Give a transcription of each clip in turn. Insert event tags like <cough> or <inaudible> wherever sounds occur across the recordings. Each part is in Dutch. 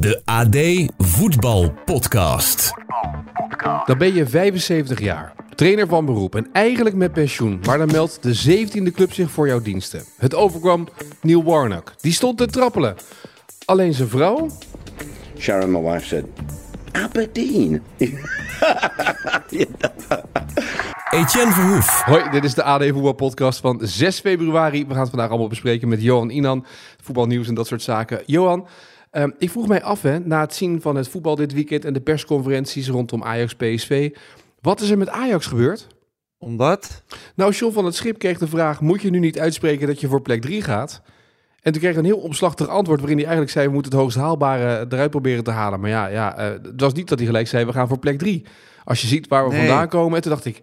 De AD Voetbal Podcast. Dan ben je 75 jaar, trainer van beroep en eigenlijk met pensioen. Maar dan meldt de 17e club zich voor jouw diensten. Het overkwam Neil Warnock. Die stond te trappelen. Alleen zijn vrouw? Sharon, my wife, said, Aberdeen. <laughs> Etienne Verhoef. Hoi, dit is de AD Voetbal Podcast van 6 februari. We gaan het vandaag allemaal bespreken met Johan Inan. Voetbalnieuws en dat soort zaken. Johan, ehm, ik vroeg mij af, hè, na het zien van het voetbal dit weekend en de persconferenties rondom Ajax-PSV. Wat is er met Ajax gebeurd? Omdat? Nou, John van het Schip kreeg de vraag: moet je nu niet uitspreken dat je voor plek 3 gaat? En toen kreeg hij een heel omslachtig antwoord waarin hij eigenlijk zei: we moeten het hoogst haalbare eruit proberen te halen. Maar ja, ja eh, het was niet dat hij gelijk zei: we gaan voor plek 3. Als je ziet waar we Nee. vandaan komen. En toen dacht ik: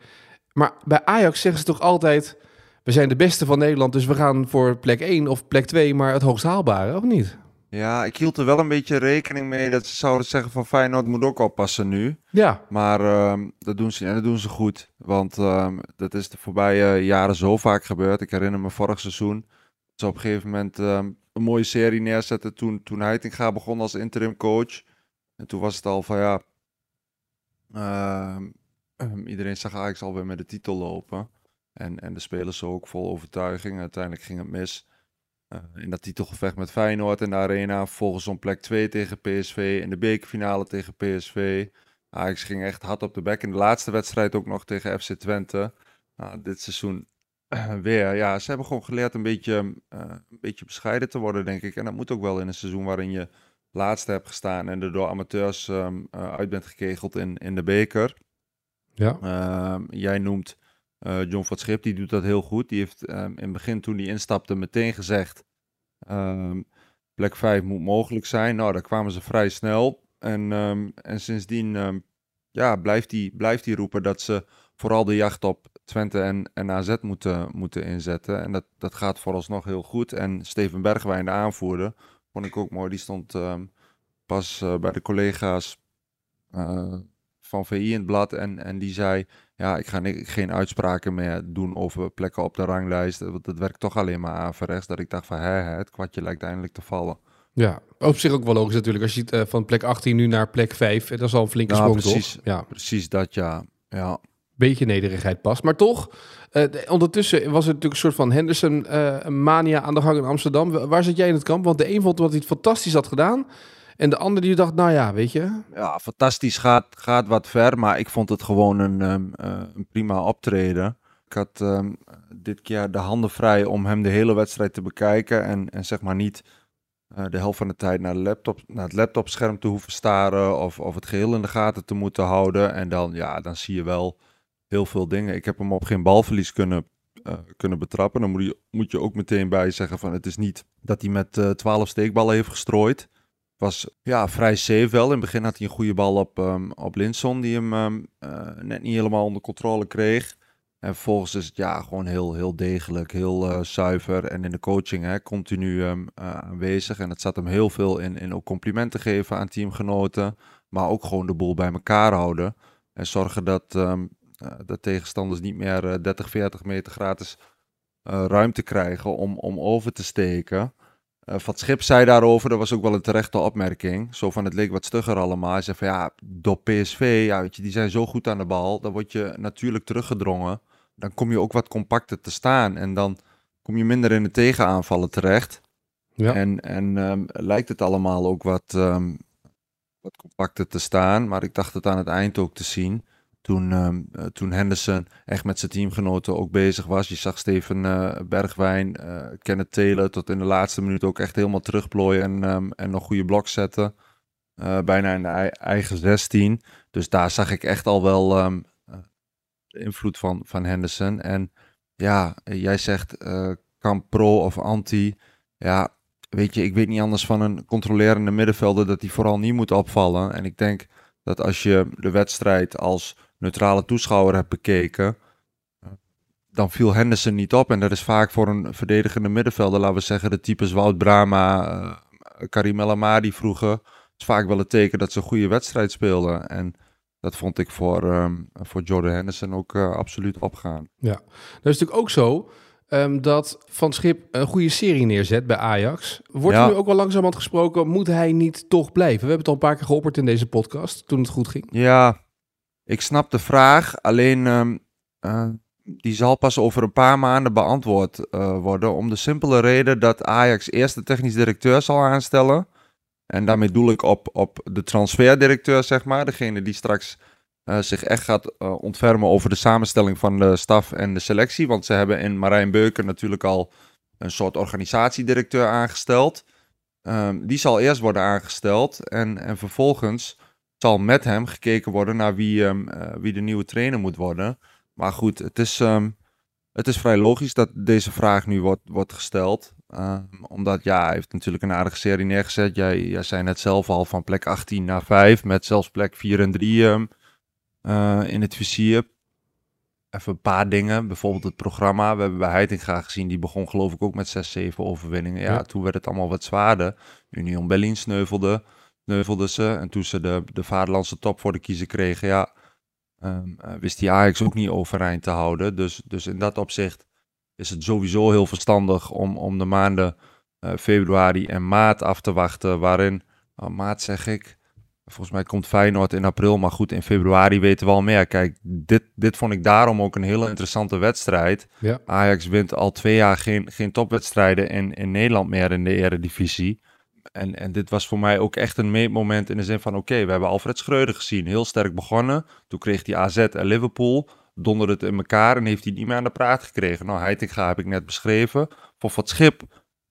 maar bij Ajax zeggen ze toch altijd: we zijn de beste van Nederland, dus we gaan voor plek 1 of plek 2, maar het hoogst haalbare, of niet? Ja, ik hield er wel een beetje rekening mee dat ze zouden zeggen van Feyenoord moet ook oppassen nu. Ja, Maar ehm, dat doen ze en dat doen ze goed. Want ehm, dat is de voorbije jaren zo vaak gebeurd. Ik herinner me vorig seizoen. Ze op een gegeven moment ehm, een mooie serie neerzetten toen, toen Heitinga begon als interim coach. En toen was het al van ja... iedereen zag Ajax alweer met de titel lopen. En, en de spelers ook vol overtuiging. Uiteindelijk ging het mis. Eh, in dat titelgevecht met Feyenoord in de arena. Vervolgens om plek 2 tegen PSV. In de bekerfinale tegen PSV. Ajax ging echt hard op de bek. In de laatste wedstrijd ook nog tegen FC Twente. Nou, dit seizoen weer. Ja, ze hebben gewoon geleerd een beetje, eh, een beetje bescheiden te worden, denk ik. En dat moet ook wel in een seizoen waarin je laatste hebt gestaan. En er door amateurs ehm, eh, uit bent gekegeld in, in de beker. ja. Ehm, jij noemt eh, John van Schip, die doet dat heel goed. Die heeft ehm, in het begin toen hij instapte meteen gezegd... ehm, plek 5 moet mogelijk zijn. Nou, daar kwamen ze vrij snel. En, ehm, en sindsdien ja, blijft hij blijft roepen dat ze vooral de jacht op Twente en, en AZ moeten, moeten inzetten. En dat, dat gaat vooralsnog heel goed. En Steven Bergwijn, de aanvoerder, vond ik ook mooi. Die stond pas eh, bij de collega's eh, van VI in het blad. En, en die zei, ja, ik ga ni- geen uitspraken meer doen over plekken op de ranglijst. Want dat werkt toch alleen maar averechts. Dat ik dacht van, hè, het kwartje lijkt eindelijk te vallen. ja, op zich ook wel logisch natuurlijk. Als je ziet eh, van plek 18 nu naar plek 5, dat is al een flinke Ja, sprong, precies. toch? Ja. Precies dat, ja. Ja, beetje nederigheid past. Maar toch, eh, de- ondertussen was er natuurlijk een soort van Henderson-mania aan de gang in Amsterdam. Wa- Waar zit jij in het kamp? Want de een vond dat hij het fantastisch had gedaan. En de ander die dacht, nou ja, weet je. ja fantastisch. Gaat, gaat wat ver, maar ik vond het gewoon een, ehm, eh, een prima optreden. Ik had ehm, dit keer de handen vrij om hem de hele wedstrijd te bekijken. En, en zeg maar niet eh, de helft van de tijd naar, de laptop, naar het laptopscherm te hoeven staren. Of, of het geheel in de gaten te moeten houden. En dan, ja, dan zie je wel heel veel dingen. Ik heb hem op geen balverlies kunnen, eh, kunnen betrappen. Dan moet je, moet je ook meteen bij zeggen van het is niet dat hij met eh 12 steekballen heeft gestrooid was ja, vrij safe wel. In het begin had hij een goede bal op, ehm op Linson, die hem ehm, eh, net niet helemaal onder controle kreeg. En vervolgens is het ja, gewoon heel, heel degelijk, heel eh, zuiver. En in de coaching hè, continu eh, aanwezig. En het zat hem heel veel in, in ook complimenten geven aan teamgenoten. Maar ook gewoon de boel bij elkaar houden. En zorgen dat, dat tegenstanders niet meer eh, 30, 40 meter gratis ruimte krijgen om, om over te steken. Eh, Van Schip zei daarover, dat was ook wel een terechte opmerking. Zo van, het leek wat stugger allemaal. Hij zei van, ja, door PSV, ja, weet je, die zijn zo goed aan de bal. Dan word je natuurlijk teruggedrongen. Dan kom je ook wat compacter te staan. En dan kom je minder in de tegenaanvallen terecht. Ja. En, en ehm, lijkt het allemaal ook wat, ehm, wat compacter te staan. Maar ik dacht het aan het eind ook te zien. Toen, ehm, eh, toen Henderson echt met zijn teamgenoten ook bezig was. Je zag Steven eh, Bergwijn, eh Kenneth Taylor tot in de laatste minuut ook echt helemaal terugplooien en, ehm, en nog goede blok zetten. Bijna in de ei- eigen 16. Dus daar zag ik echt al wel ehm, de invloed van, van Henderson. En ja, jij zegt kan pro of anti. Ja, weet je, ik weet niet anders van een controlerende middenvelder dat hij vooral niet moet opvallen. En ik denk dat als je de wedstrijd als neutrale toeschouwer hebt bekeken, dan viel Henderson niet op. En dat is vaak voor een verdedigende middenvelder, laten we zeggen, de types Wout Brama, uh, Karim El Amadi vroeger. is vaak wel het teken dat ze een goede wedstrijd speelden. En dat vond ik voor, um, voor Jordan Henderson ook uh, absoluut opgaan. Ja, dat is natuurlijk ook zo um, dat Van Schip een goede serie neerzet bij Ajax. Wordt ja. er nu ook wel langzamerhand gesproken, moet hij niet toch blijven? We hebben het al een paar keer geopperd in deze podcast, toen het goed ging. Ja, ik snap de vraag, alleen um, uh, die zal pas over een paar maanden beantwoord uh, worden. Om de simpele reden dat Ajax eerst de technisch directeur zal aanstellen. En daarmee doel ik op, op de transferdirecteur, zeg maar. Degene die straks uh, zich echt gaat ontfermen over de samenstelling van de staf en de selectie. Want ze hebben in Marijn Beuken natuurlijk al een soort organisatiedirecteur aangesteld. Um, die zal eerst worden aangesteld en, en vervolgens zal met hem gekeken worden naar wie, um, uh, wie de nieuwe trainer moet worden. Maar goed, het is, um, het is vrij logisch dat deze vraag nu wordt, wordt gesteld. Um, omdat ja, hij heeft natuurlijk een aardige serie neergezet. Jij, jij zei net zelf al van plek 18 naar 5, met zelfs plek 4 en 3 um, uh, in het vizier. Even een paar dingen, bijvoorbeeld het programma. We hebben bij Heitinga gezien, die begon geloof ik ook met 6, 7 overwinningen. Ja, ja, toen werd het allemaal wat zwaarder. Union Berlin sneuvelde, sneuvelde ze. En toen ze de, de vaderlandse top voor de kiezer kregen, ja, um, uh, wist die Ajax ook niet overeind te houden. Dus, dus in dat opzicht is het sowieso heel verstandig om, om de maanden uh, februari en maart af te wachten. Waarin, uh, maart zeg ik, volgens mij komt Feyenoord in april. Maar goed, in februari weten we al meer. Kijk, dit, dit vond ik daarom ook een hele interessante wedstrijd. Ja. Ajax wint al twee jaar geen, geen topwedstrijden in, in Nederland meer in de eredivisie. En, en dit was voor mij ook echt een meetmoment in de zin van... oké, we hebben Alfred Schreuder gezien, heel sterk begonnen. Toen kreeg hij AZ en Liverpool, donderde het in elkaar... en heeft hij niet meer aan de praat gekregen. Nou, Heitinga heb ik net beschreven. Voor Wat Schip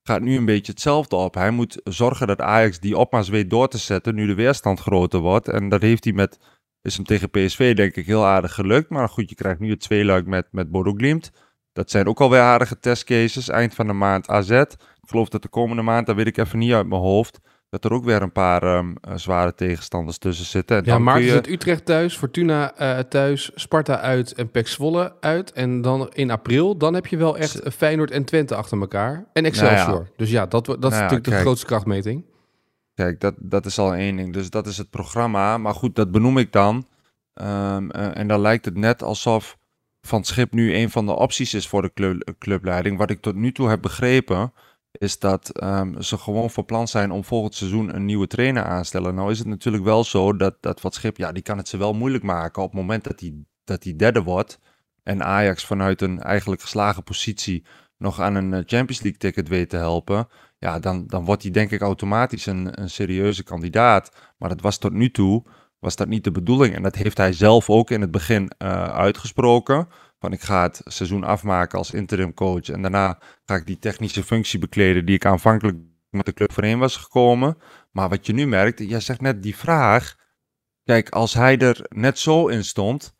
gaat nu een beetje hetzelfde op. Hij moet zorgen dat Ajax die opma's weet door te zetten... nu de weerstand groter wordt. En dat heeft hij met... is hem tegen PSV denk ik heel aardig gelukt. Maar goed, je krijgt nu het tweeluik met, met Bodo Glimt... Dat zijn ook alweer aardige testcases. Eind van de maand AZ. Ik geloof dat de komende maand, dat weet ik even niet uit mijn hoofd, dat er ook weer een paar um, zware tegenstanders tussen zitten. En ja, maart je... het Utrecht thuis, Fortuna uh, thuis, Sparta uit en PEC Zwolle uit. En dan in april, dan heb je wel echt Feyenoord en Twente achter elkaar. En Excelsior. Nou ja. Dus ja, dat, dat nou is natuurlijk kijk, de grootste krachtmeting. Kijk, dat, dat is al één ding. Dus dat is het programma. Maar goed, dat benoem ik dan. Um, uh, en dan lijkt het net alsof van Schip nu een van de opties is voor de club, clubleiding. Wat ik tot nu toe heb begrepen, is dat um, ze gewoon van plan zijn om volgend seizoen een nieuwe trainer aanstellen. Nou is het natuurlijk wel zo dat, dat wat Schip, ja, die kan het ze wel moeilijk maken op het moment dat hij dat die derde wordt. En Ajax vanuit een eigenlijk geslagen positie nog aan een Champions League ticket weet te helpen. Ja, dan, dan wordt hij denk ik automatisch een, een serieuze kandidaat. Maar dat was tot nu toe was dat niet de bedoeling. En dat heeft hij zelf ook in het begin uh, uitgesproken. Van ik ga het seizoen afmaken als interim coach. En daarna ga ik die technische functie bekleden die ik aanvankelijk met de club voorheen was gekomen. Maar wat je nu merkt, jij zegt net die vraag. Kijk, als hij er net zo in stond,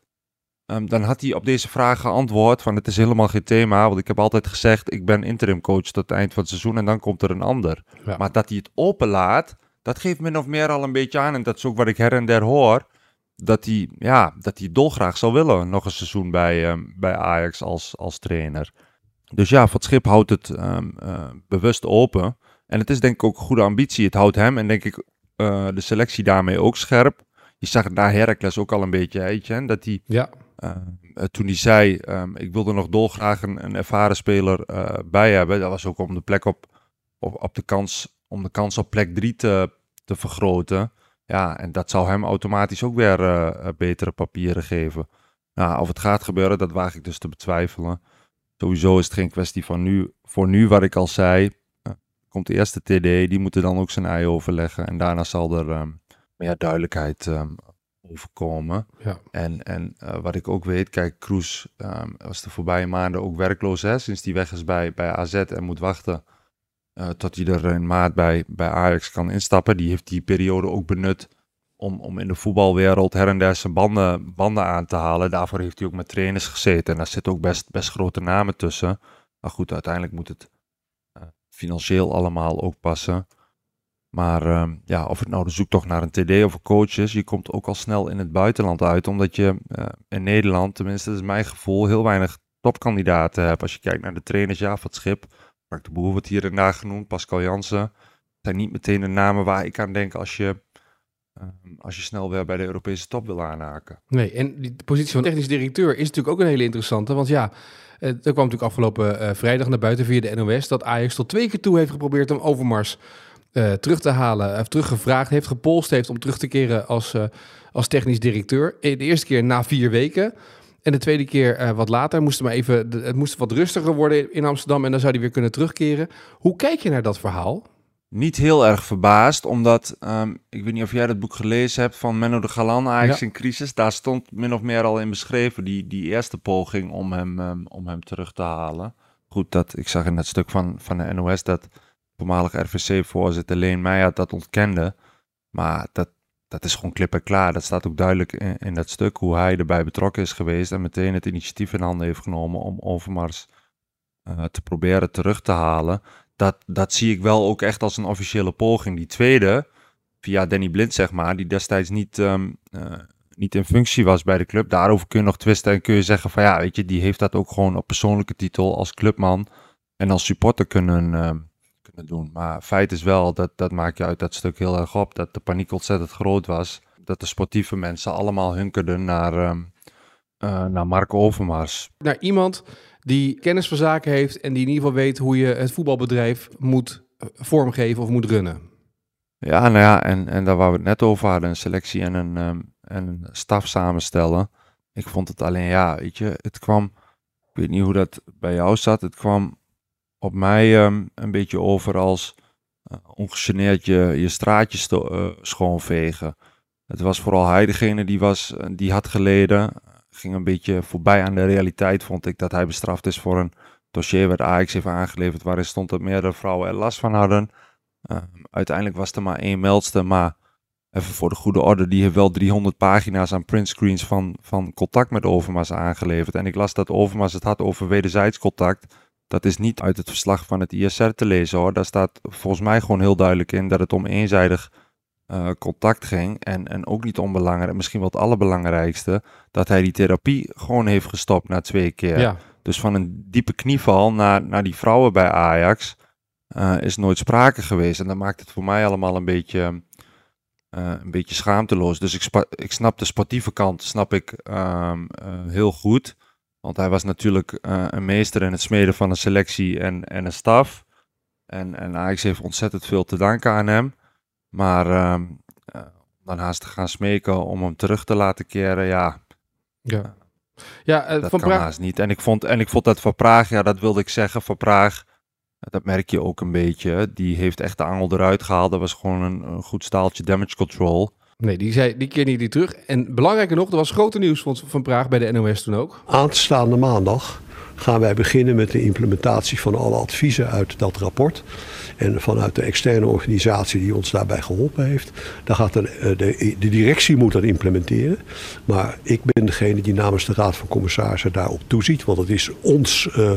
um, dan had hij op deze vraag geantwoord van het is helemaal geen thema. Want ik heb altijd gezegd, ik ben interim coach tot het eind van het seizoen en dan komt er een ander. Ja. Maar dat hij het openlaat, dat geeft min of meer al een beetje aan. En dat is ook wat ik her en der hoor. Dat hij, ja, dat hij dolgraag zou willen. Nog een seizoen bij, um, bij Ajax als, als trainer. Dus ja, Van Schip houdt het um, uh, bewust open. En het is denk ik ook een goede ambitie. Het houdt hem en denk ik uh, de selectie daarmee ook scherp. Je zag het na Heracles ook al een beetje, Etienne, dat hij... Ja. Uh, toen hij zei, um, ik wilde nog dolgraag een, een ervaren speler bij hebben. Dat was ook om de plek op, op, op de kans om de kans op plek 3 te, te vergroten. Ja, en dat zou hem automatisch ook weer uh, betere papieren geven. Nou, of het gaat gebeuren, dat waag ik dus te betwijfelen. Sowieso is het geen kwestie van nu. Voor nu, wat ik al zei, uh, komt de eerste TD, die moeten dan ook zijn ei overleggen. En daarna zal er um, meer duidelijkheid um, overkomen. Ja. En, en uh, wat ik ook weet, kijk, Kroes um, was de voorbije maanden ook werkloos, hè, sinds die weg is bij, bij AZ en moet wachten uh, tot hij er in maart bij, bij Ajax kan instappen. Die heeft die periode ook benut om, om in de voetbalwereld her en der zijn banden, banden aan te halen. Daarvoor heeft hij ook met trainers gezeten. En daar zitten ook best, best grote namen tussen. Maar goed, uiteindelijk moet het uh, financieel allemaal ook passen. Maar ehm, ja, of het nou de zoektocht naar een TD of een coach is, je komt ook al snel in het buitenland uit. Omdat je eh, in Nederland, tenminste dat is mijn gevoel, heel weinig topkandidaten hebt. Als je kijkt naar de trainers, ja, van het schip. Mark de Boer wordt hier en daar genoemd, Pascal Jansen. zijn niet meteen de namen waar ik aan denk als je, ehm, als je snel weer bij de Europese top wil aanhaken. Nee, en die positie van technisch directeur is natuurlijk ook een hele interessante. Want ja, eh, er kwam natuurlijk afgelopen eh, vrijdag naar buiten via de NOS dat Ajax tot twee keer toe heeft geprobeerd om Overmars uh, terug te halen, heeft teruggevraagd, heeft gepolst heeft om terug te keren als, als technisch directeur. De eerste keer na vier weken. En de tweede keer uh, wat later moest maar even, het moest wat rustiger worden in Amsterdam en dan zou hij weer kunnen terugkeren. Hoe kijk je naar dat verhaal? Niet heel erg verbaasd, omdat um, ik weet niet of jij dat boek gelezen hebt van Menno de Galan, Ajax ja. in crisis. Daar stond min of meer al in beschreven die, die eerste poging om hem, um, om hem terug te halen. Goed, dat, ik zag in het stuk van, van de NOS dat voormalig RVC-voorzitter Leen Meijer dat ontkende. Maar dat, dat is gewoon klip en klaar. Dat staat ook duidelijk in, dat stuk hoe hij erbij betrokken is geweest en meteen het initiatief in handen heeft genomen om Overmars uh, te proberen terug te halen. Dat, dat zie ik wel ook echt als een officiële poging. Die tweede, via Danny Blind zeg maar, die destijds niet, um, uh, niet in functie was bij de club. Daarover kun je nog twisten en kun je zeggen van ja, weet je, die heeft dat ook gewoon op persoonlijke titel als clubman en als supporter kunnen... Uh, doen. Maar feit is wel, dat, dat maak je uit dat stuk heel erg op, dat de paniek ontzettend groot was. Dat de sportieve mensen allemaal hunkerden naar, um, uh, naar Mark Overmars. Naar iemand die kennis van zaken heeft en die in ieder geval weet hoe je het voetbalbedrijf moet vormgeven of moet runnen. Ja, nou ja, en, en daar waar we het net over hadden, een selectie en een, um, en een staf samenstellen. Ik vond het alleen, ja, weet je, het kwam, ik weet niet hoe dat bij jou zat, het kwam op mij um, een beetje over als uh, ongegeneerd je, je straatjes te, uh, schoonvegen. Het was vooral hij degene die, was, uh, die had geleden. Ging een beetje voorbij aan de realiteit, vond ik, dat hij bestraft is voor een dossier wat Ajax heeft aangeleverd, waarin stond dat meerdere vrouwen er last van hadden. uiteindelijk was er maar één meldster, maar even voor de goede orde, die heeft wel 300 pagina's aan printscreens van, van contact met Overmars aangeleverd. En ik las dat Overmars het had over wederzijds contact. Dat is niet uit het verslag van het ISR te lezen hoor. Daar staat volgens mij gewoon heel duidelijk in dat het om eenzijdig uh, contact ging. En, en ook niet onbelangrijk, misschien wel het allerbelangrijkste, dat hij die therapie gewoon heeft gestopt na twee keer. Ja. Dus van een diepe knieval naar, naar die vrouwen bij Ajax uh, is nooit sprake geweest. En dat maakt het voor mij allemaal een beetje, uh, een beetje schaamteloos. Dus ik, ik snap de sportieve kant snap ik, um, heel goed. Want hij was natuurlijk uh, een meester in het smeden van een selectie en, en een staf. En, en Ajax heeft ontzettend veel te danken aan hem. Maar uh, uh, dan haast te gaan smeken om hem terug te laten keren, ja. Ja, ja dat van kan Praag... haast niet. En ik, vond, en ik vond dat van Praag, ja, dat wilde ik zeggen, van Praag... Dat merk je ook een beetje. Die heeft echt de angel eruit gehaald. Dat was gewoon een, een goed staaltje damage control. Nee, die, zei, die keer niet die terug. En belangrijker nog, er was grote nieuws van, van Praag bij de NOS toen ook. Aanstaande maandag gaan wij beginnen met de implementatie van alle adviezen uit dat rapport. En vanuit de externe organisatie die ons daarbij geholpen heeft. Dan gaat de, de, de directie moet dat implementeren. Maar ik ben degene die namens de Raad van Commissarissen daarop toeziet. Want het is ons uh,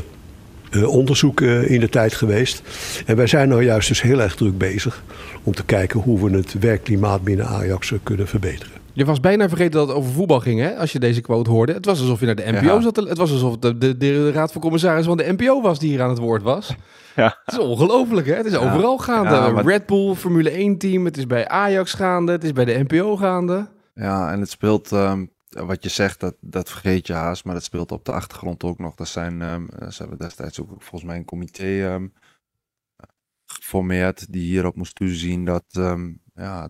onderzoek uh, in de tijd geweest. En wij zijn nou juist dus heel erg druk bezig om te kijken hoe we het werkklimaat binnen Ajax uh, kunnen verbeteren. Je was bijna vergeten dat het over voetbal ging, hè? Als je deze quote hoorde. Het was alsof je naar de NPO ja. zat. Het was alsof de, de, de, raad van commissarissen van de NPO was die hier aan het woord was. <laughs> Ja. Het is ongelooflijk, hè? Het is ja. overal gaande. Ja, maar... Red Bull, Formule 1 team. Het is bij Ajax gaande. Het is bij de NPO gaande. Ja, en het speelt... Um wat je zegt, dat, dat vergeet je haast, maar dat speelt op de achtergrond ook nog. Dat zijn, um, ze hebben destijds ook volgens mij een comité um, geformeerd die hierop moest toezien dat, um, ja,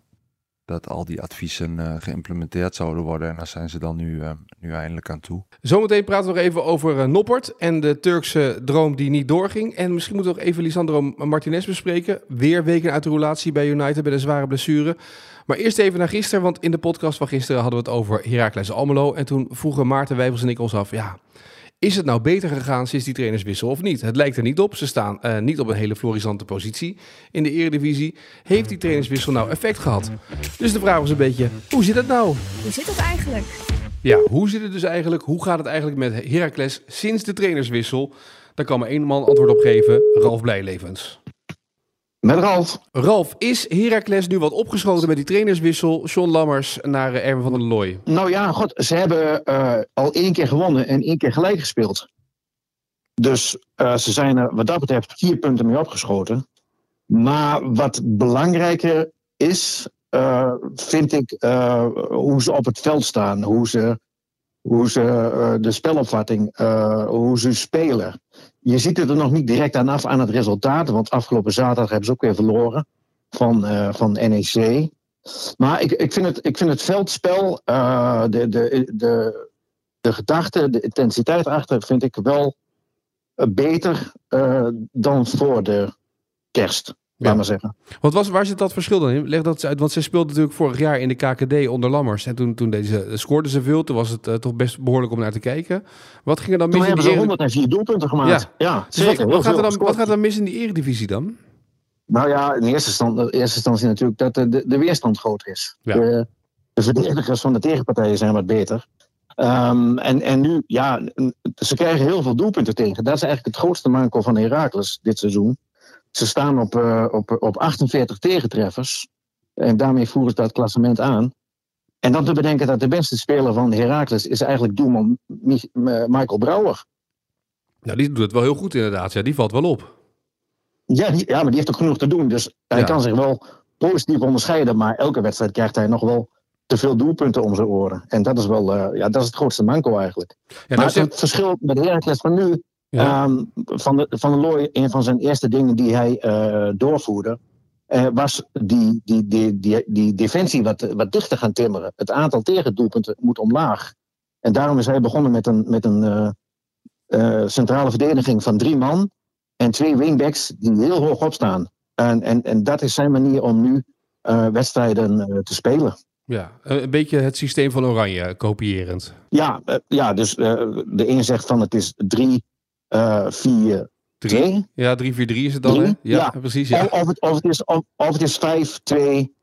dat al die adviezen uh, geïmplementeerd zouden worden. En daar zijn ze dan nu, nu eindelijk aan toe. Zometeen praten we nog even over uh, Noppert en de Turkse droom die niet doorging. En misschien moeten we nog even Lisandro Martinez bespreken. Weer weken uit de relatie bij United bij een zware blessure. Maar eerst even naar gisteren, want in de podcast van gisteren hadden we het over Heracles Almelo. En toen vroegen Maarten Wijfels en ik ons af, ja, is het nou beter gegaan sinds die trainerswissel of niet? Het lijkt er niet op. Ze staan uh, niet op een hele florisante positie in de eredivisie. Heeft die trainerswissel nou effect gehad? Dus de vraag was een beetje, hoe zit het nou? Hoe zit het eigenlijk? Ja, hoe zit het dus eigenlijk? Hoe gaat het eigenlijk met Heracles sinds de trainerswissel? Daar kan maar één man antwoord op geven, Ralf Blijlevens. Met Ralf. Ralf, is Heracles nu wat opgeschoten met die trainerswissel? John Lammers naar uh, Erwin van der Looy. Nou ja, god, ze hebben uh, al één keer gewonnen en één keer gelijk gespeeld. Dus uh, ze zijn er wat dat betreft vier punten mee opgeschoten. Maar wat belangrijker is, vind ik hoe ze op het veld staan. Hoe ze, hoe ze de spelopvatting, hoe ze spelen. Je ziet het er nog niet direct aan af aan het resultaat. Want afgelopen zaterdag hebben ze ook weer verloren van, uh, van NEC. Maar ik, ik, vind het, ik vind het veldspel, uh, de, de, de, de gedachte, de intensiteit erachter, vind ik wel beter uh, dan voor de kerst. Ja. Maar zeggen. Wat was, waar zit dat verschil dan in? Leg dat eens uit, want zij speelde natuurlijk vorig jaar in de KKD onder Lammers. En toen, toen deze, scoorden ze veel, toen was het uh, toch best behoorlijk om naar te kijken. Wat ging er dan mis toen in die... hebben ze 104 doelpunten gemaakt. Ja, ja dus wat, wat, gaat er dan, wat gaat er dan mis in die eredivisie dan? Nou ja, in eerste instantie, in eerste instantie natuurlijk dat de, de, de weerstand groter is. Ja. De, de verdedigers van de tegenpartijen zijn wat beter. Um, en, en nu, ja, ze krijgen heel veel doelpunten tegen. Dat is eigenlijk het grootste manco van Heracles dit seizoen. Ze staan op, uh, op, op 48 tegentreffers. En daarmee voeren ze dat klassement aan. En dan te bedenken dat de beste speler van Heracles is eigenlijk doelman Michael Brouwer. Ja, die doet het wel heel goed inderdaad. Ja, die valt wel op. Ja, die, ja maar die heeft ook genoeg te doen. Dus hij ja. kan zich wel positief onderscheiden. Maar elke wedstrijd krijgt hij nog wel te veel doelpunten om zijn oren. En dat is wel uh, ja, dat is het grootste manco eigenlijk. Ja, maar het verschil met Heracles van nu ja. Um, van, de, van de Looy, een van zijn eerste dingen die hij uh, doorvoerde, uh, was die, die, die, die, die defensie wat, wat dichter gaan timmeren. Het aantal tegendoelpunten moet omlaag. En daarom is hij begonnen met een, met een uh, centrale verdediging van drie man en twee wingbacks die heel hoog opstaan. En, en, en dat is zijn manier om nu wedstrijden te spelen. Ja, een beetje het systeem van Oranje, kopierend. Ja, ja dus de een zegt van het is drie 4 3. Ja, 3 4 3 is het dan, hè? Ja, ja, precies. Ja. Of, het, of, het is, of, of het is 5 2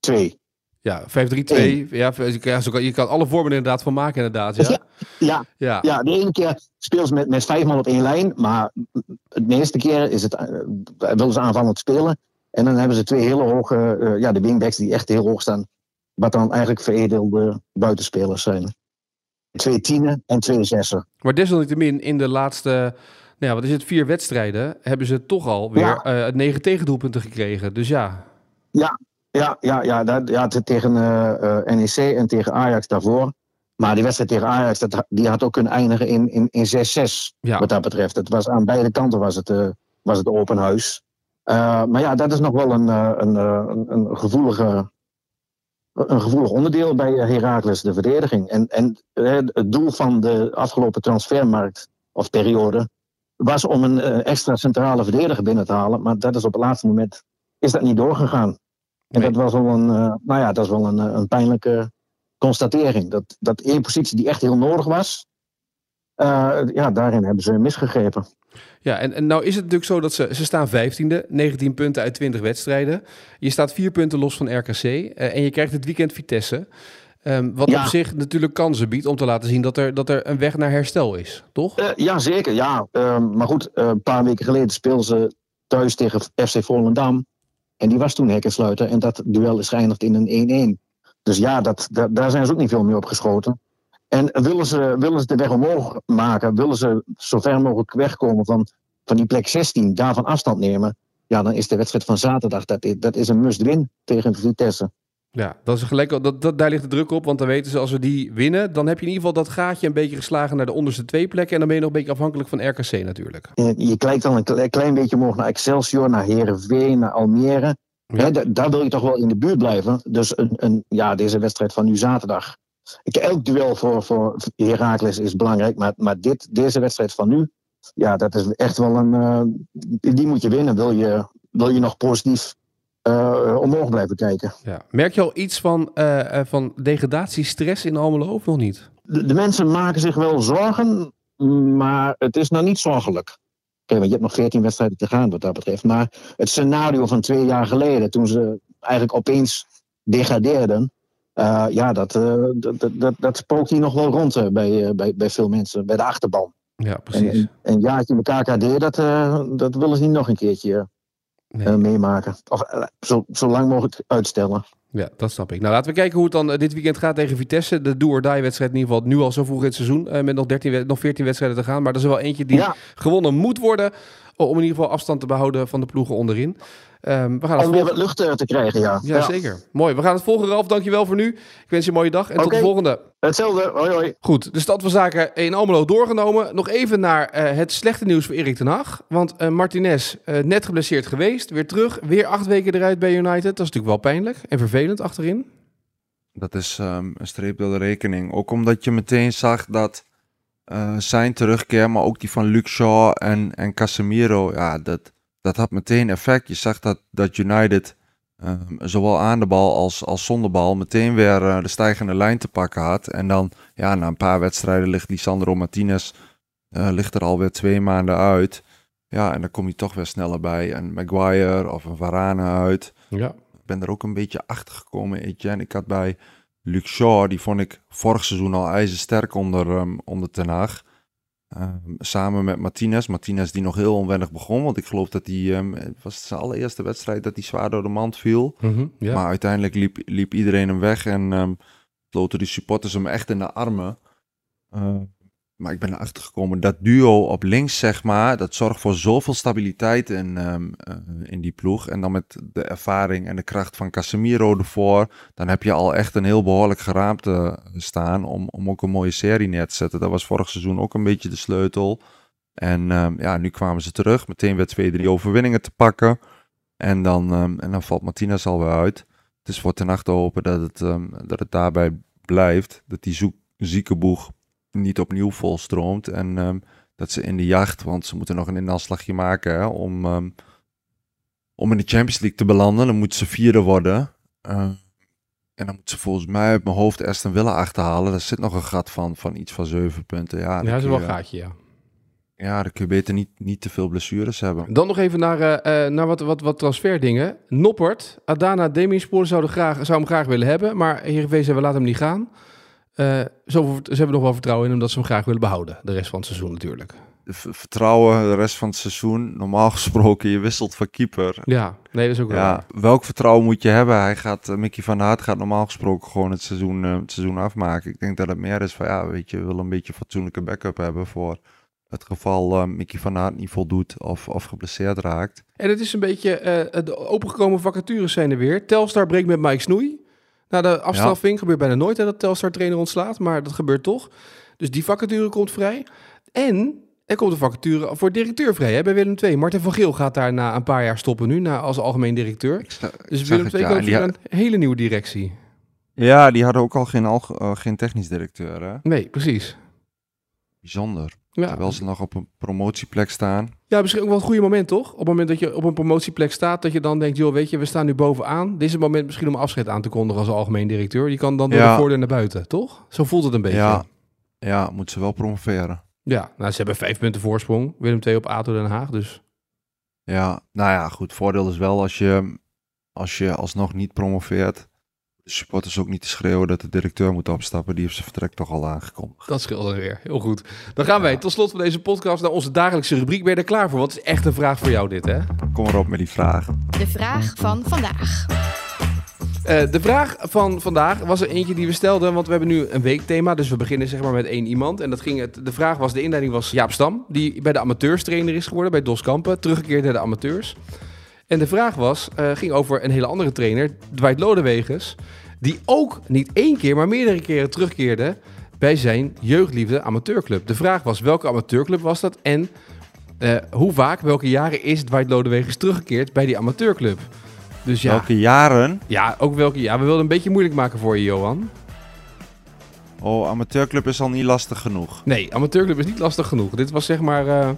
2. Ja, 5 3 2. Ja, ja je kan alle vormen inderdaad van maken, inderdaad. Ja, ja, ja. ja. de ene keer speelt ze met, met vijf man op één lijn, maar de meeste keren is het, uh, willen ze aanvallend spelen. En dan hebben ze twee hele hoge, uh, ja, de wingbacks die echt heel hoog staan. Wat dan eigenlijk veredelde buitenspelers zijn twee tienen en twee zessen. Maar desalniettemin in de laatste, nou ja, wat is het, vier wedstrijden, hebben ze toch al weer ja. uh, negen tegendoelpunten gekregen. Dus ja. Ja, ja, ja, ja, dat, ja tegen uh, uh, NEC en tegen Ajax daarvoor. Maar die wedstrijd tegen Ajax, dat, die had ook kunnen eindigen in, in, in 6-6. Ja. Wat dat betreft. Het was, aan beide kanten was het, uh, was het open huis. Uh, maar ja, dat is nog wel een, een, een, een gevoelige een gevoelig onderdeel bij Heracles, de verdediging. En, en het doel van de afgelopen transfermarkt of periode was om een extra centrale verdediger binnen te halen. Maar dat is op het laatste moment is dat niet doorgegaan. En nee. dat was wel een, nou ja, dat is wel een, een pijnlijke constatering. Dat, dat één positie die echt heel nodig was, uh, ja, daarin hebben ze misgegrepen. Ja, en, en nou is het natuurlijk zo dat ze, ze staan 15e, 19 punten uit 20 wedstrijden. Je staat vier punten los van RKC uh, en je krijgt het weekend Vitesse. Um, wat ja. op zich natuurlijk kansen biedt om te laten zien dat er, dat er een weg naar herstel is, toch? Uh, ja, zeker. Ja. Uh, maar goed, een paar weken geleden speelden ze thuis tegen FC Volendam. En die was toen hekkensluiter. En dat duel is geëindigd in een 1-1. Dus ja, dat, dat, daar zijn ze ook niet veel meer op geschoten. En willen ze, willen ze de weg omhoog maken, willen ze zo ver mogelijk wegkomen van, van die plek 16, daarvan afstand nemen, ja, dan is de wedstrijd van zaterdag, dat, dat is een must-win tegen Vitesse. Ja, dat is gelijk, dat, dat, daar ligt de druk op, want dan weten ze als we die winnen, dan heb je in ieder geval dat gaatje een beetje geslagen naar de onderste twee plekken en dan ben je nog een beetje afhankelijk van RKC natuurlijk. Je kijkt dan een klein beetje omhoog naar Excelsior, naar Herenveen, naar Almere. Ja. He, daar wil je toch wel in de buurt blijven. Dus een, een, ja, deze wedstrijd van nu zaterdag elk duel voor, voor Heracles is belangrijk, maar, maar dit, deze wedstrijd van nu, ja, dat is echt wel een. Uh, die moet je winnen. Wil je, wil je nog positief uh, omhoog blijven kijken. Ja. Merk je al iets van, uh, van degradatiestress in Almelo of nog niet? De, de, mensen maken zich wel zorgen, maar het is nou niet zorgelijk. Kijk, want je hebt nog 14 wedstrijden te gaan wat dat betreft. Maar het scenario van twee jaar geleden, toen ze eigenlijk opeens degradeerden, uh, ja, dat, uh, dat, dat, dat spookt hier nog wel rond uh, bij, bij, bij veel mensen, bij de achterban. Ja, precies. En, en jaartje met KKD, dat, dat willen ze niet nog een keertje meemaken. Of zo, zo lang mogelijk uitstellen. Ja, dat snap ik. Nou, laten we kijken hoe het dan dit weekend gaat tegen Vitesse. De do-or-die-wedstrijd in ieder geval nu al zo vroeg in het seizoen. met nog, 13, nog 14 wedstrijden te gaan. Maar dat is wel eentje die gewonnen moet worden. Om in ieder geval afstand te behouden van de ploegen onderin. Um, we gaan Om weer wat lucht te krijgen, ja. ja. zeker. Mooi. We gaan het volgen, Ralf. Dankjewel voor nu. Ik wens je een mooie dag en tot de volgende. Hetzelfde. Hoi, hoi. Goed, de stad van zaken in Almelo doorgenomen. Nog even naar uh, het slechte nieuws voor Erik ten Hag. Want uh, Martinez, uh, net geblesseerd geweest, weer terug. Weer acht weken eruit bij United. Dat is natuurlijk wel pijnlijk en vervelend achterin. Dat is um, een streep door de rekening. Ook omdat je meteen zag dat zijn terugkeer, maar ook die van Luke Shaw en, en Casemiro, ja, dat dat had meteen effect. Je zag dat, dat United ehm, zowel aan de bal als, als zonder bal meteen weer uh, de stijgende lijn te pakken had. En dan, ja, na een paar wedstrijden ligt Lisandro Martinez uh, ligt er alweer twee maanden uit. Ja, en dan kom je toch weer sneller bij een Maguire of een Varane uit. Ja. Ik ben er ook een beetje achter gekomen, Etienne. Ik had bij Luke Shaw, die vond ik vorig seizoen al ijzersterk onder, um, onder Ten Hag. Ehm, samen met Martinez. Martinez die nog heel onwennig begon. Want ik geloof dat hij... Um, het was zijn allereerste wedstrijd dat hij zwaar door de mand viel. Mhm, maar uiteindelijk liep, liep iedereen hem weg. En um, sloten die supporters hem echt in de armen. Uh, maar ik ben erachter gekomen, dat duo op links, zeg maar, dat zorgt voor zoveel stabiliteit in, um, in die ploeg. En dan met de ervaring en de kracht van Casemiro ervoor, dan heb je al echt een heel behoorlijk geraamte staan om, om ook een mooie serie neer te zetten. Dat was vorig seizoen ook een beetje de sleutel. En um, ja, nu kwamen ze terug, meteen weer twee, drie overwinningen te pakken. En dan, um, en dan valt Martinez alweer uit. Het is voor ten te hopen dat het, dat het daarbij blijft. Dat die zieke boeg niet opnieuw volstroomt. En um, dat ze in de jacht, want ze moeten nog een inhaalslagje maken hè, om, um, om in de Champions League te belanden. Dan moeten ze vierde worden. Uh, en dan moeten ze volgens mij uit mijn hoofd Aston Villa achterhalen. Er zit nog een gat van, van iets van zeven punten. Ja, ja dat is wel een gaatje, ja. Ja, dan kun je beter niet, niet te veel blessures hebben. Dan nog even naar, uh, naar wat, wat, wat transferdingen. Noppert, Adana Demispoor zouden graag, zou hem graag willen hebben. Maar Heerenveen zei, we laten hem niet gaan. Uh, zo, ze hebben nog wel vertrouwen in omdat ze hem graag willen behouden. De rest van het seizoen natuurlijk. Vertrouwen de rest van het seizoen. Normaal <laughs> gesproken, je wisselt van keeper. Ja, nee, dat is ook ja, Welk vertrouwen moet je hebben? Hij gaat, uh, Mickey van der gaat normaal gesproken gewoon het seizoen, uh, het seizoen afmaken. Ik denk dat het meer is van, ja, weet je, we willen een beetje fatsoenlijke backup hebben voor het geval Mickey van Hart niet voldoet of, of geblesseerd raakt. En het is een beetje, de opengekomen vacatures zijn er weer. Telstar breekt met Mike Snoei. Nou, de afstraffing gebeurt bijna nooit hè, dat Telstar trainer ontslaat, maar dat gebeurt toch. Dus die vacature komt vrij. En er komt een vacature voor directeur vrij hè, bij Willem II. Martin van Geel gaat daar na een paar jaar stoppen nu na, als algemeen directeur. dus Willem II komt ja, een hele nieuwe directie. Ja, die hadden ook al geen, al, uh, geen technisch directeur. Hè? Nee, precies. Bijzonder. Ja. Terwijl ze nog op een promotieplek staan. Ja, misschien ook wel een goede moment, toch? Op het moment dat je op een promotieplek staat, dat je dan denkt, joh, weet je, we staan nu bovenaan. Dit is het moment misschien om afscheid aan te kondigen als algemeen directeur. Je kan dan door ja. de voordeur naar buiten, toch? Zo voelt het een beetje. Ja, ja moet ze wel promoveren. Ja, nou, ze hebben vijf punten voorsprong. Willem II op ATO Den Haag, dus... Ja, nou ja, goed. Voordeel is wel als je, als je alsnog niet promoveert supporters ook niet te schreeuwen dat de directeur moet opstappen. Die heeft zijn vertrek toch al aangekondigd. Dat scheelt dan weer. Heel goed. Dan gaan wij tot slot van deze podcast naar onze dagelijkse rubriek. Ben je er klaar voor? Het is echt een vraag voor jou dit, hè? Kom erop met die vraag. De vraag van vandaag. Uh, de vraag van vandaag was er eentje die we stelden, want we hebben nu een weekthema, dus we beginnen zeg maar met één iemand. En dat ging het, de vraag was, de inleiding was Jaap Stam, die bij de amateurs trainer is geworden, bij Dos Kampen, teruggekeerd naar de amateurs. En de vraag was, uh, ging over een hele andere trainer, Dwight Lodewegers. Die ook niet één keer, maar meerdere keren terugkeerde bij zijn jeugdliefde amateurclub. De vraag was, welke amateurclub was dat? En uh, hoe vaak, welke jaren is Dwight Lodewegers teruggekeerd bij die amateurclub? Dus ja, welke jaren? Ja, ook welke jaren. We wilden een beetje moeilijk maken voor je, Johan. Oh, amateurclub is al niet lastig genoeg. Nee, amateurclub is niet lastig genoeg. Dit was zeg maar... Uh,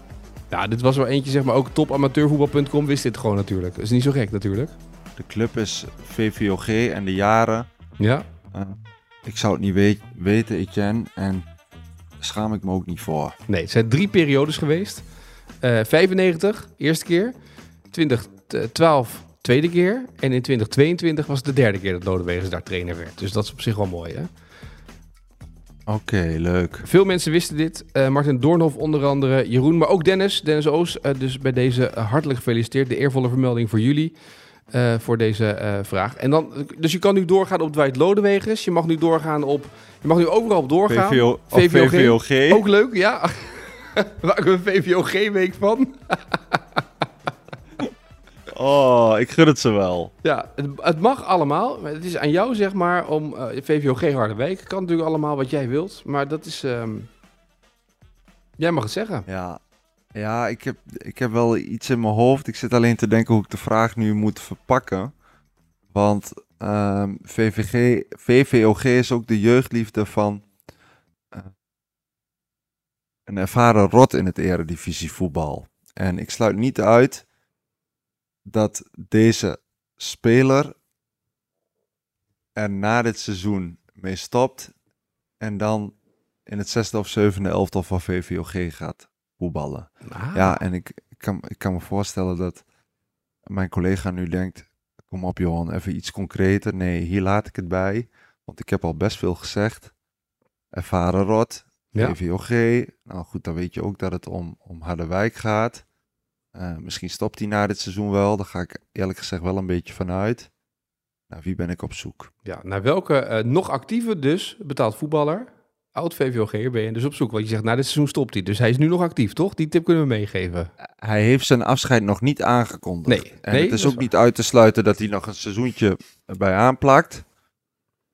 ja, dit was wel eentje, zeg maar, ook topamateurvoetbal.com wist dit gewoon natuurlijk. Is niet zo gek natuurlijk. De club is VVOG en de jaren. Ja. Uh, ik zou het niet weet, weten, Etienne. En schaam ik me ook niet voor. Nee, het zijn drie periodes geweest. Uh, 95, eerste keer. 2012, tweede keer. En in 2022 was het de derde keer dat Lodewegers daar trainer werd. Dus dat is op zich wel mooi, hè? Oké, leuk. Veel mensen wisten dit. Uh, Martin Doornhof onder andere, Jeroen, maar ook Dennis, Dennis Oos. Uh, dus bij deze hartelijk gefeliciteerd. De eervolle vermelding voor jullie. Voor deze vraag. En dan, dus je kan nu doorgaan op Dwight Lodewegens. Je mag nu doorgaan op... Je mag nu overal op doorgaan. VVO, VVOG. VVOG. Ook leuk, ja. <laughs> Maken we een VVOG-week van. <laughs> oh, ik gun het ze wel. Ja, het, het, mag allemaal. Het is aan jou, zeg maar, om uh, eh, VVOG harde week. Kan natuurlijk allemaal wat jij wilt, maar dat is... Um... Jij mag het zeggen. Ja, ja ik, heb, ik heb wel iets in mijn hoofd. Ik zit alleen te denken hoe ik de vraag nu moet verpakken. Want um, VVG, VVOG is ook de jeugdliefde van een ervaren rot in het eredivisie voetbal. En ik sluit niet uit dat deze speler er na dit seizoen mee stopt en dan in het zesde of zevende elftal van VVOG gaat voetballen. Ah. Ja, en ik, ik, kan, ik kan me voorstellen dat mijn collega nu denkt, kom op Johan, even iets concreter. Nee, hier laat ik het bij, want ik heb al best veel gezegd. Ervaren rot, ja. VVOG. Nou goed, dan weet je ook dat het om, om Harderwijk gaat. Uh, misschien stopt hij na dit seizoen wel. Daar ga ik eerlijk gezegd wel een beetje vanuit. Nou, wie ben ik op zoek? Ja, naar welke uh, nog actieve dus betaald voetballer, oud VVOG ben je dus op zoek? Want je zegt, na dit seizoen stopt hij. Dus hij is nu nog actief, toch? Die tip kunnen we meegeven. Hij heeft zijn afscheid nog niet aangekondigd. Nee. En nee, het is ook niet uit te sluiten dat hij nog een seizoentje bij aanplakt.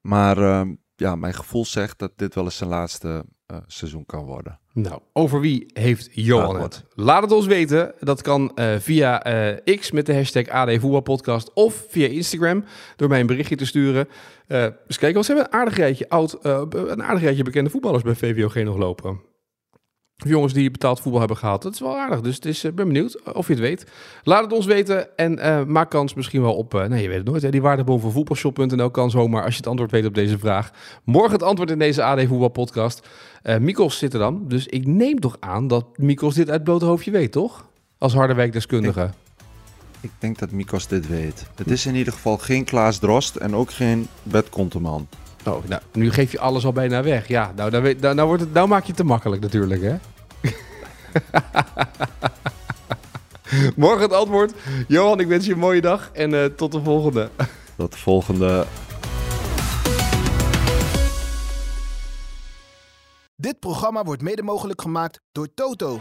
Maar uh, ja, mijn gevoel zegt dat dit wel eens zijn laatste seizoen kan worden. Nou, over wie heeft Johan het? Laat het ons weten. Dat kan uh, via uh, X met de hashtag AD Voetbalpodcast of via Instagram door mij een berichtje te sturen. eens kijken, wat ze hebben een aardig rijtje oud, een aardig rijtje bekende voetballers bij VVOG nog lopen jongens die betaald voetbal hebben gehaald. Dat is wel aardig. Dus het is, uh, ben benieuwd of je het weet. Laat het ons weten en uh, maak kans misschien wel op... Nee, je weet het nooit. Hè, die waardebon van voetbalshop.nl kan zomaar als je het antwoord weet op deze vraag. Morgen het antwoord in deze AD Voetbal podcast. Mikos zit er dan. Dus ik neem toch aan dat Mikos dit uit blote hoofdje weet, toch? Als Harderwijk-deskundige. Ik, ik, denk dat Mikos dit weet. Het is in ieder geval geen Klaas Drost en ook geen Bert Konteman. Oh, nou, nu geef je alles al bijna weg. Ja, nou, dan, nou, nou, wordt het, nou maak je het te makkelijk natuurlijk, hè? <laughs> Morgen het antwoord. Johan, ik wens je een mooie dag en uh, tot de volgende. <laughs> Tot de volgende. Dit programma wordt mede mogelijk gemaakt door Toto.